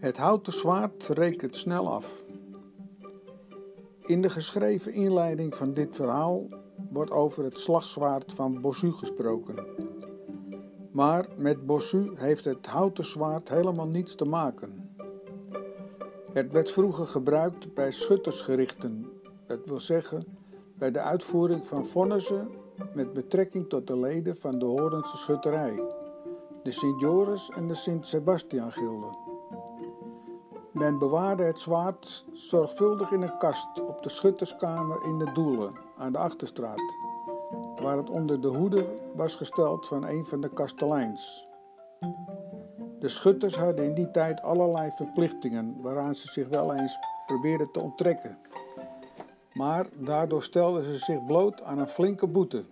Het houten zwaard rekent snel af. In de geschreven inleiding van dit verhaal wordt over het slagzwaard van Bossu gesproken. Maar met Bossu heeft het houten zwaard helemaal niets te maken. Het werd vroeger gebruikt bij schuttersgerichten, dat wil zeggen bij de uitvoering van vonnissen met betrekking tot de leden van de Horense schutterij, de Sint-Joris en de Sint-Sebastian-gilden. Men bewaarde het zwaard zorgvuldig in een kast op de schutterskamer in de Doelen aan de Achterstraat, waar het onder de hoede was gesteld van een van de kasteleins. De schutters hadden in die tijd allerlei verplichtingen waaraan ze zich wel eens probeerden te onttrekken. Maar daardoor stelden ze zich bloot aan een flinke boete.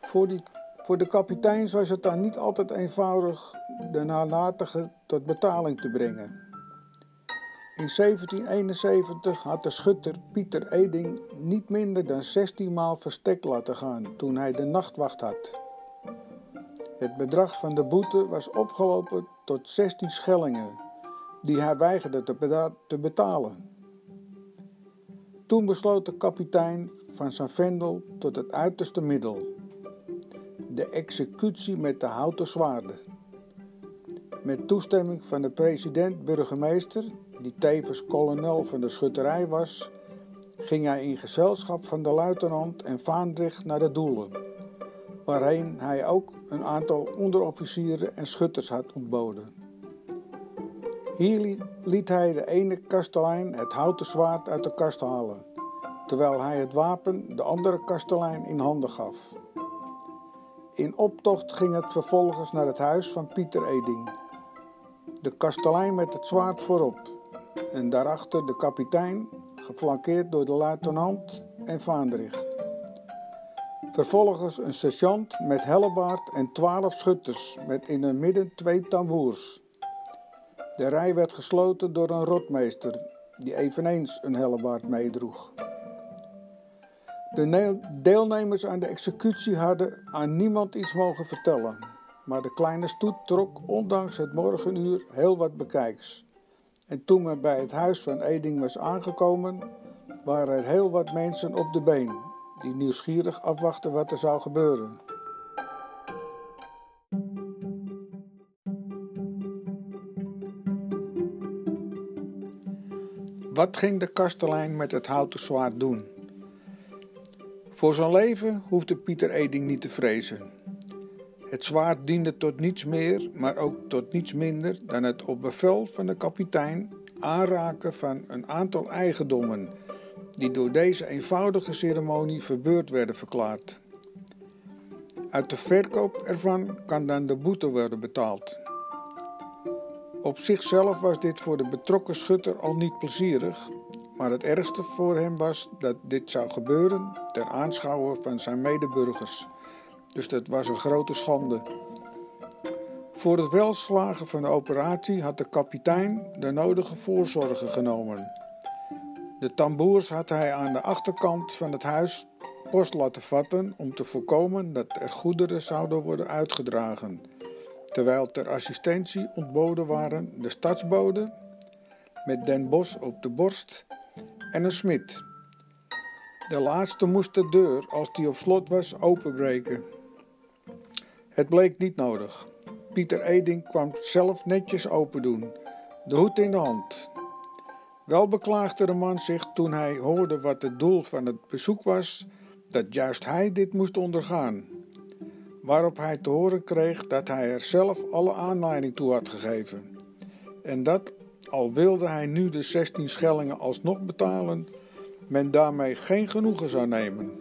Voor, die, voor de kapiteins was het dan niet altijd eenvoudig de nalatige tot betaling te brengen. In 1771 had de schutter Pieter Eding niet minder dan 16 maal verstek laten gaan toen hij de nachtwacht had. Het bedrag van de boete was opgelopen tot 16 schellingen, die hij weigerde te betalen. Toen besloot de kapitein van zijn vendel tot het uiterste middel: de executie met de houten zwaarden. Met toestemming van de president-burgemeester, die tevens kolonel van de schutterij was, ging hij in gezelschap van de luitenant en Vaandrig naar de doelen, waarheen hij ook een aantal onderofficieren en schutters had ontboden. Hier liet hij de ene kastelein het houten zwaard uit de kast halen, terwijl hij het wapen de andere kastelein in handen gaf. In optocht ging het vervolgens naar het huis van Pieter Eding de kastelein met het zwaard voorop en daarachter de kapitein, geflankeerd door de luitenant en Vaandrig. Vervolgens een sergeant met hellebaard en twaalf schutters met in het midden twee tamboers. De rij werd gesloten door een rotmeester die eveneens een hellebaard meedroeg. De deelnemers aan de executie hadden aan niemand iets mogen vertellen maar de kleine stoet trok ondanks het morgenuur heel wat bekijks. En toen men bij het huis van Eding was aangekomen, waren er heel wat mensen op de been, die nieuwsgierig afwachten wat er zou gebeuren. Wat ging de kastelein met het houten zwaard doen? Voor zijn leven hoefde Pieter Eding niet te vrezen. Het zwaard diende tot niets meer, maar ook tot niets minder dan het op bevel van de kapitein aanraken van een aantal eigendommen die door deze eenvoudige ceremonie verbeurd werden verklaard. Uit de verkoop ervan kan dan de boete worden betaald. Op zichzelf was dit voor de betrokken schutter al niet plezierig, maar het ergste voor hem was dat dit zou gebeuren ten aanschouwen van zijn medeburgers dus dat was een grote schande. Voor het welslagen van de operatie had de kapitein de nodige voorzorgen genomen. De tamboers had hij aan de achterkant van het huis post laten vatten om te voorkomen dat er goederen zouden worden uitgedragen, terwijl ter assistentie ontboden waren de stadsbode met Den Bos op de borst en een smid. De laatste moest de deur, als die op slot was, openbreken. Het bleek niet nodig. Pieter Eding kwam zelf netjes open doen, de hoed in de hand. Wel beklaagde de man zich toen hij hoorde wat het doel van het bezoek was, dat juist hij dit moest ondergaan. Waarop hij te horen kreeg dat hij er zelf alle aanleiding toe had gegeven. En dat, al wilde hij nu de 16 schellingen alsnog betalen, men daarmee geen genoegen zou nemen.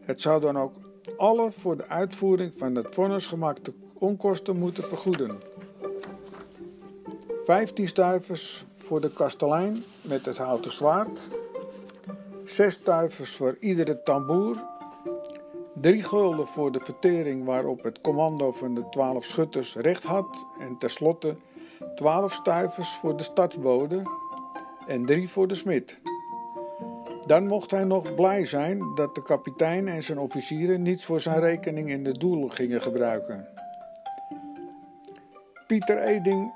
Het zou dan ook alle voor de uitvoering van het vonnis gemaakte onkosten moeten vergoeden. 15 stuivers voor de kastelein met het houten zwaard, 6 stuivers voor iedere tamboer, 3 gulden voor de vertering waarop het commando van de 12 schutters recht had en tenslotte 12 stuivers voor de stadsbode en 3 voor de smid. Dan mocht hij nog blij zijn dat de kapitein en zijn officieren niets voor zijn rekening in de doel gingen gebruiken. Pieter Eding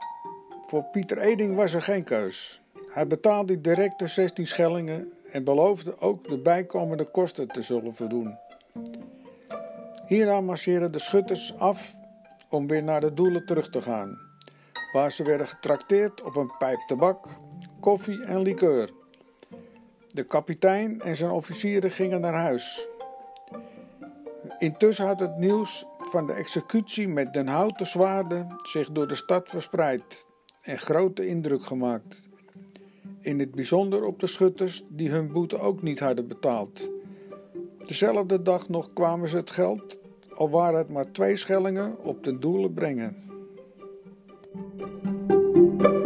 Voor Pieter Eding was er geen keus. Hij betaalde direct de 16 schellingen en beloofde ook de bijkomende kosten te zullen voldoen. Hierna marcheerden de schutters af om weer naar de doelen terug te gaan, waar ze werden getrakteerd op een pijp tabak, koffie en likeur. De kapitein en zijn officieren gingen naar huis. Intussen had het nieuws van de executie met den houten zwaarden zich door de stad verspreid en grote indruk gemaakt. In het bijzonder op de schutters die hun boete ook niet hadden betaald. Dezelfde dag nog kwamen ze het geld, al waren het maar twee schellingen, op de doelen brengen. Thank you.